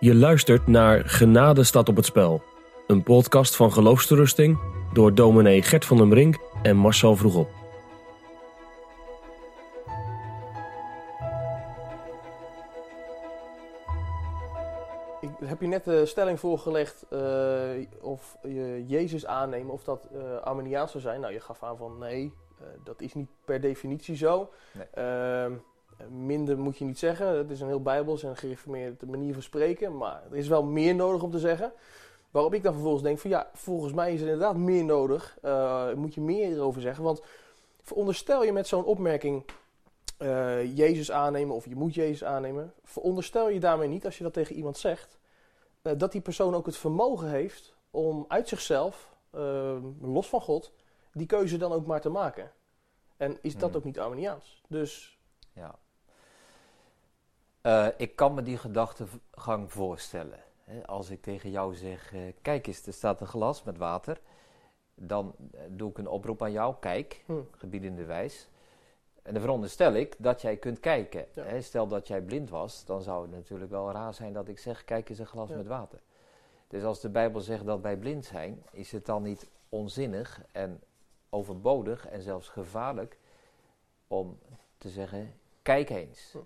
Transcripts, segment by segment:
Je luistert naar Genade staat op het spel. Een podcast van geloofsterusting door dominee Gert van den Brink en Marcel Vroegop. Ik heb je net de stelling voorgelegd uh, of je Jezus aannemen of dat uh, Arminiaans zou zijn. Nou, je gaf aan van nee, uh, dat is niet per definitie zo. Nee. Minder moet je niet zeggen. Het is een heel bijbels en gereformeerde manier van spreken. Maar er is wel meer nodig om te zeggen. Waarop ik dan vervolgens denk van ja, volgens mij is er inderdaad meer nodig. Uh, moet je meer erover zeggen. Want veronderstel je met zo'n opmerking uh, Jezus aannemen of je moet Jezus aannemen. Veronderstel je daarmee niet, als je dat tegen iemand zegt, uh, dat die persoon ook het vermogen heeft om uit zichzelf, los van God, die keuze dan ook maar te maken. En is dat Hmm. ook niet Arminiaans? Dus Ja. Eh, ik kan me die gedachtegang voorstellen. Als ik tegen jou zeg, eh, kijk eens, er staat een glas met water. Dan eh, doe ik een oproep aan jou, kijk, hm, gebiedende wijs. En dan veronderstel ik dat jij kunt kijken. Ja. Stel dat jij blind was, dan zou het natuurlijk wel raar zijn dat ik zeg, kijk eens een glas Ja. met water. Dus als de Bijbel zegt dat wij blind zijn, is het dan niet onzinnig en overbodig en zelfs gevaarlijk om te zeggen, kijk eens. Hm.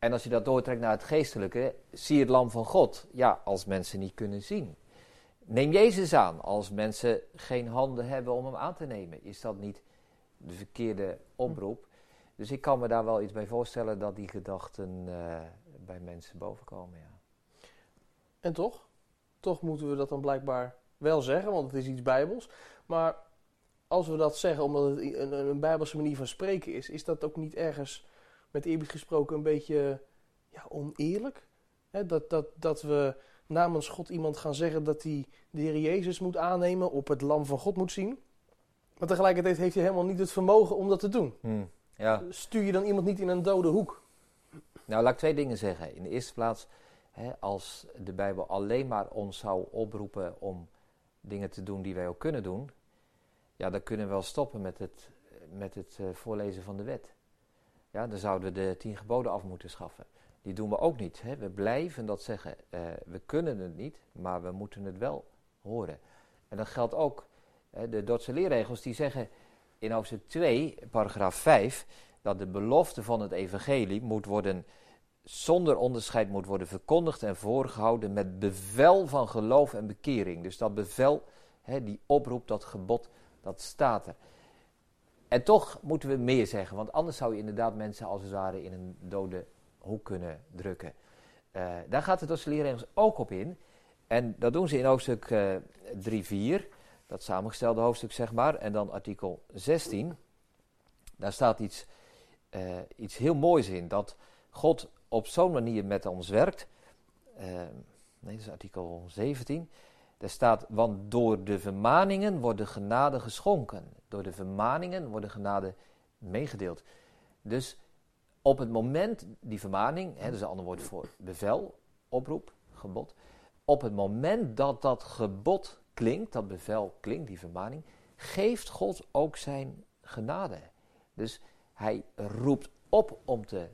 En als je dat doortrekt naar het geestelijke, zie het lam van God. Ja, als mensen niet kunnen zien. Neem Jezus aan als mensen geen handen hebben om hem aan te nemen. Is dat niet de verkeerde oproep? Dus ik kan me daar wel iets bij voorstellen dat die gedachten eh, bij mensen bovenkomen. Ja. En toch? Toch moeten we dat dan blijkbaar wel zeggen, want het is iets bijbels. Maar als we dat zeggen omdat het een, een bijbelse manier van spreken is, is dat ook niet ergens, met eerbied gesproken, een beetje ja, oneerlijk? Hè, dat, dat, dat we namens God iemand gaan zeggen dat hij de Heer Jezus moet aannemen, op het lam van God moet zien. Maar tegelijkertijd heeft hij helemaal niet het vermogen om dat te doen. ja. Stuur je dan iemand niet in een dode hoek? Nou, laat ik twee dingen zeggen. In de eerste plaats, hè, als de Bijbel alleen maar ons zou oproepen om dingen te doen die wij ook kunnen doen, ja, dan kunnen we wel stoppen met het, met het eh, voorlezen van de wet. Ja, dan zouden we de tien geboden af moeten schaffen. Die doen we ook niet. Hè. We blijven dat zeggen. Eh, we kunnen het niet, maar we moeten het wel horen. En dat geldt ook. Hè, de Dordtse leerregels die zeggen in hoofdstuk 2, paragraaf 5, dat de belofte van het evangelie moet worden zonder onderscheid moet worden verkondigd en voorgehouden met bevel van geloof en bekering. Dus dat bevel, hè, die oproep, dat gebod, dat staat er. En toch moeten we meer zeggen, want anders zou je inderdaad mensen als het ware in een dode hoek kunnen drukken. Eh, daar gaat de Dordtse leerregels ook op in. En dat doen ze in hoofdstuk eh 3-4, dat samengestelde hoofdstuk zeg maar. En dan artikel 16, daar staat iets, eh, iets heel moois in. Dat God op zo'n manier met ons werkt. Nee, dat is artikel 17. Daar staat, want door de vermaningen wordt de genade geschonken. Door de vermaningen wordt de genade meegedeeld. Dus op het moment, die vermaning, hè, dat is een ander woord voor bevel, oproep, gebod. Op het moment dat dat gebod klinkt, dat bevel klinkt, die vermaning, geeft God ook zijn genade. Dus hij roept op om te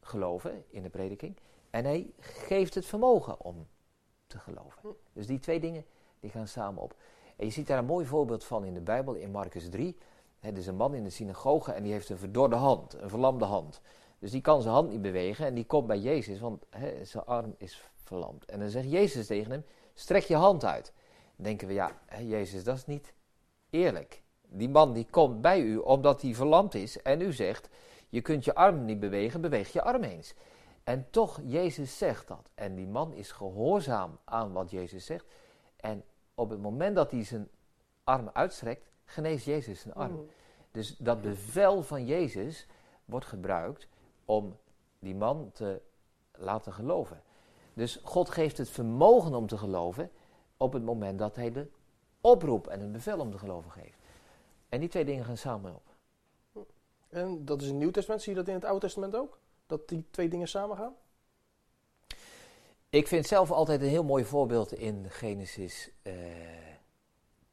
geloven in de prediking. En hij geeft het vermogen om te geloven. Dus die twee dingen die gaan samen op. En je ziet daar een mooi voorbeeld van in de Bijbel, in Marcus 3. Er is een man in de synagoge en die heeft een verdorde hand, een verlamde hand. Dus die kan zijn hand niet bewegen en die komt bij Jezus, want zijn arm is verlamd. En dan zegt Jezus tegen hem, strek je hand uit. Dan denken we, ja, Jezus, dat is niet eerlijk. Die man die komt bij u omdat hij verlamd is en u zegt, je kunt je arm niet bewegen, beweeg je arm eens. En toch, Jezus zegt dat. En die man is gehoorzaam aan wat Jezus zegt. En op het moment dat hij zijn arm uitstrekt, geneest Jezus zijn arm. Mm. Dus dat bevel van Jezus wordt gebruikt om die man te laten geloven. Dus God geeft het vermogen om te geloven op het moment dat hij de oproep en een bevel om te geloven geeft. En die twee dingen gaan samen op. En dat is in het Nieuw Testament. Zie je dat in het Oude Testament ook? Dat die twee dingen samengaan? Ik vind zelf altijd een heel mooi voorbeeld in Genesis eh,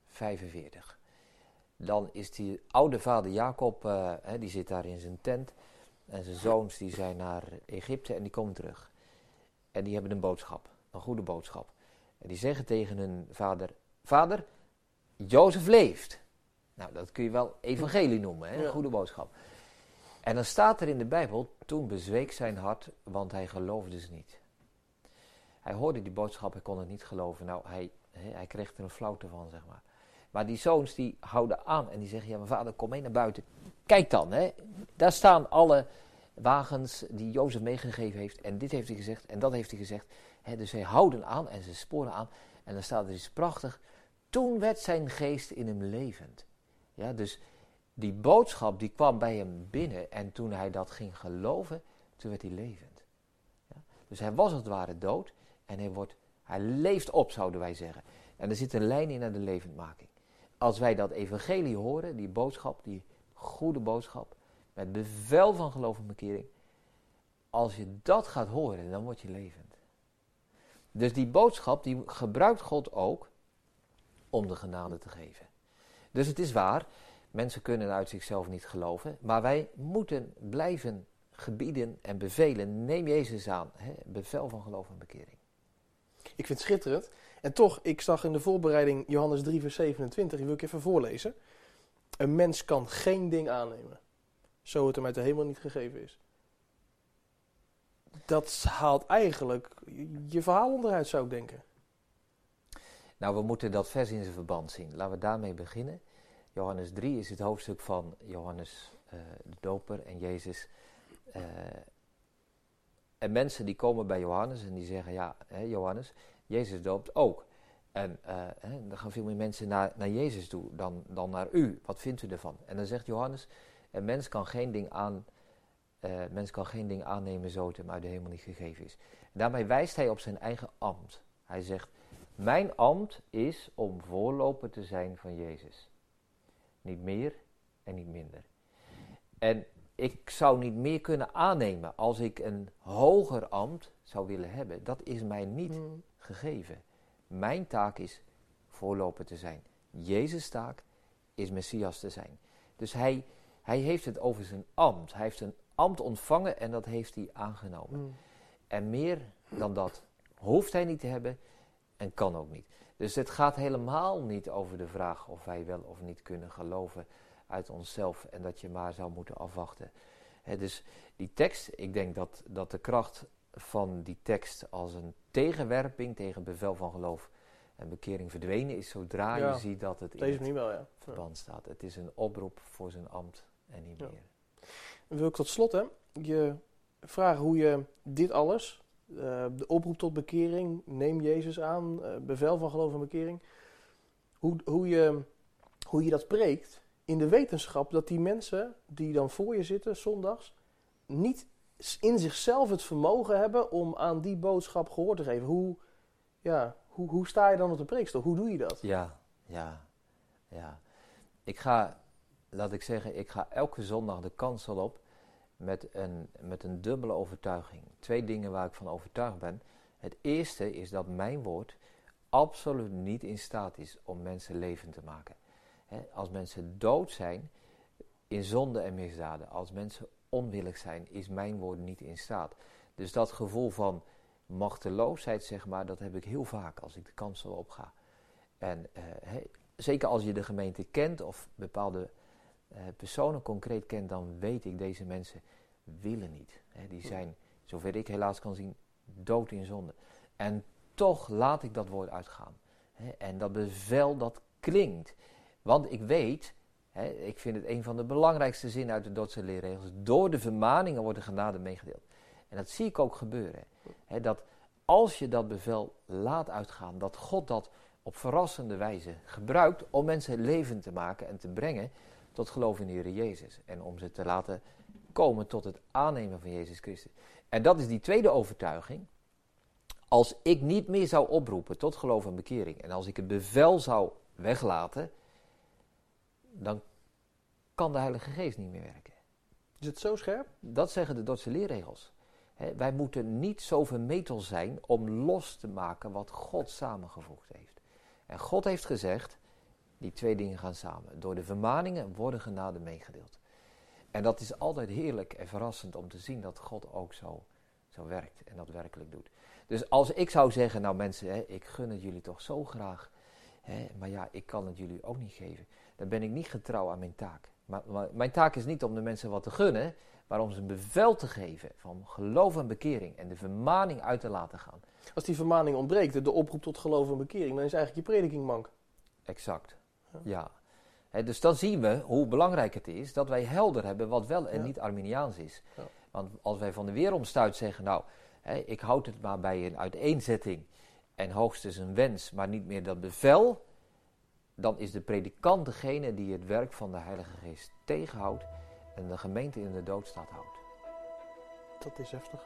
45. Dan is die oude vader Jacob, eh, die zit daar in zijn tent. En zijn zoons die zijn naar Egypte en die komen terug. En die hebben een boodschap. een goede boodschap. En die zeggen tegen hun vader: Vader, Jozef leeft. Nou, dat kun je wel evangelie noemen, hè? een goede boodschap. En dan staat er in de Bijbel: Toen bezweek zijn hart, want hij geloofde ze niet. Hij hoorde die boodschap, hij kon het niet geloven. Nou, hij, hij kreeg er een flauwte van, zeg maar. Maar die zoons die houden aan en die zeggen: Ja, mijn vader, kom mee naar buiten. Kijk dan, hè. daar staan alle wagens die Jozef meegegeven heeft. En dit heeft hij gezegd en dat heeft hij gezegd. Dus zij houden aan en ze sporen aan. En dan staat er iets prachtig. Toen werd zijn geest in hem levend. Ja, dus die boodschap die kwam bij hem binnen. En toen hij dat ging geloven, toen werd hij levend. Ja, dus hij was als het ware dood. En hij, wordt, hij leeft op, zouden wij zeggen. En er zit een lijn in naar de levendmaking. Als wij dat evangelie horen, die boodschap, die goede boodschap, met bevel van geloof en bekering. Als je dat gaat horen, dan word je levend. Dus die boodschap, die gebruikt God ook om de genade te geven. Dus het is waar, mensen kunnen uit zichzelf niet geloven, maar wij moeten blijven gebieden en bevelen. Neem Jezus aan, hè, bevel van geloof en bekering. Ik vind het schitterend. En toch, ik zag in de voorbereiding Johannes 3, vers 27, die wil ik even voorlezen. Een mens kan geen ding aannemen, zo het hem uit de hemel niet gegeven is. Dat haalt eigenlijk je verhaal onderuit, zou ik denken. Nou, we moeten dat vers in zijn verband zien. Laten we daarmee beginnen. Johannes 3 is het hoofdstuk van Johannes eh, de Doper en Jezus. eh, en mensen die komen bij Johannes en die zeggen, ja, hè, Johannes, Jezus doopt ook. En eh, hè, dan gaan veel meer mensen naar, naar Jezus toe dan, dan naar u. Wat vindt u ervan? En dan zegt Johannes, een mens kan geen ding, aan, mens kan geen ding aannemen zo het hem uit de hemel niet gegeven is. Daarmee wijst hij op zijn eigen ambt. Hij zegt, mijn ambt is om voorloper te zijn van Jezus. Niet meer en niet minder. En ik zou niet meer kunnen aannemen als ik een hoger ambt zou willen hebben. Dat is mij niet Hmm. gegeven. Mijn taak is voorloper te zijn. Jezus' taak is Messias te zijn. Dus hij, hij heeft het over zijn ambt. Hij heeft een ambt ontvangen en dat heeft hij aangenomen. Hmm. En meer dan dat hoeft hij niet te hebben en kan ook niet. Dus het gaat helemaal niet over de vraag of wij wel of niet kunnen geloven uit onszelf en dat je maar zou moeten afwachten. Dus die tekst, ik denk dat, dat de kracht van die tekst als een tegenwerping tegen bevel van geloof en bekering verdwenen is zodra Ja, je ziet dat het in het wel, ja. verband staat. Het is een oproep voor zijn ambt en niet Ja. meer. Dan wil ik tot slot hè, je vragen hoe je dit alles, eh, de oproep tot bekering, neem Jezus aan, eh, bevel van geloof en bekering, hoe, hoe, je, hoe je dat preekt in de wetenschap dat die mensen die dan voor je zitten zondags niet in zichzelf het vermogen hebben om aan die boodschap gehoor te geven. Hoe, ja, hoe, hoe sta je dan op de preekstok? Hoe doe je dat? Ja, ja, ja. Ik ga, laat ik zeggen, ik ga elke zondag de kansel op met een, met een dubbele overtuiging. Twee dingen waar ik van overtuigd ben. Het eerste is dat mijn woord absoluut niet in staat is om mensen levend te maken. Als mensen dood zijn in zonde en misdaden, als mensen onwillig zijn, is mijn woord niet in staat. Dus dat gevoel van machteloosheid, zeg maar, dat heb ik heel vaak als ik de kansel opga. En eh, zeker als je de gemeente kent of bepaalde personen concreet kent, dan weet ik deze mensen willen niet. Die zijn, zover ik helaas kan zien, dood in zonde. En toch laat ik dat woord uitgaan. En dat bevel dat klinkt. Want ik weet, ik vind het een van de belangrijkste zinnen uit de Dordtse leerregels, door de vermaningen wordt de genade meegedeeld. En dat zie ik ook gebeuren. Dat als je dat bevel laat uitgaan, dat God dat op verrassende wijze gebruikt om mensen levend te maken en te brengen tot geloof in de Heer Jezus. En om ze te laten komen tot het aannemen van Jezus Christus. En dat is die tweede overtuiging. Als ik niet meer zou oproepen tot geloof en bekering en als ik het bevel zou weglaten, dan kan de Heilige Geest niet meer werken. Is het zo scherp? Dat zeggen de Dordtse leerregels. Wij moeten niet zo vermetel zijn om los te maken wat God samengevoegd heeft. En God heeft gezegd, die twee dingen gaan samen. Door de vermaningen worden genade meegedeeld. En dat is altijd heerlijk en verrassend om te zien dat God ook zo, zo werkt en dat werkelijk doet. Dus als ik zou zeggen, nou mensen, hè, ik gun het jullie toch zo graag, hè, maar ja, ik kan het jullie ook niet geven, dan ben ik niet getrouw aan mijn taak. Maar, maar, mijn taak is niet om de mensen wat te gunnen, maar om ze een bevel te geven van geloof en bekering en de vermaning uit te laten gaan. Als die vermaning ontbreekt, de oproep tot geloof en bekering, dan is eigenlijk je prediking mank. Exact, ja. Dus dan zien we hoe belangrijk het is dat wij helder hebben wat wel en Ja. niet Arminiaans is. Ja. Want als wij van de weeromstuit zeggen, nou, ik houd het maar bij een uiteenzetting en hoogstens een wens, maar niet meer dat bevel, dan is de predikant degene die het werk van de Heilige Geest tegenhoudt en de gemeente in de doodstaat houdt. Dat is heftig.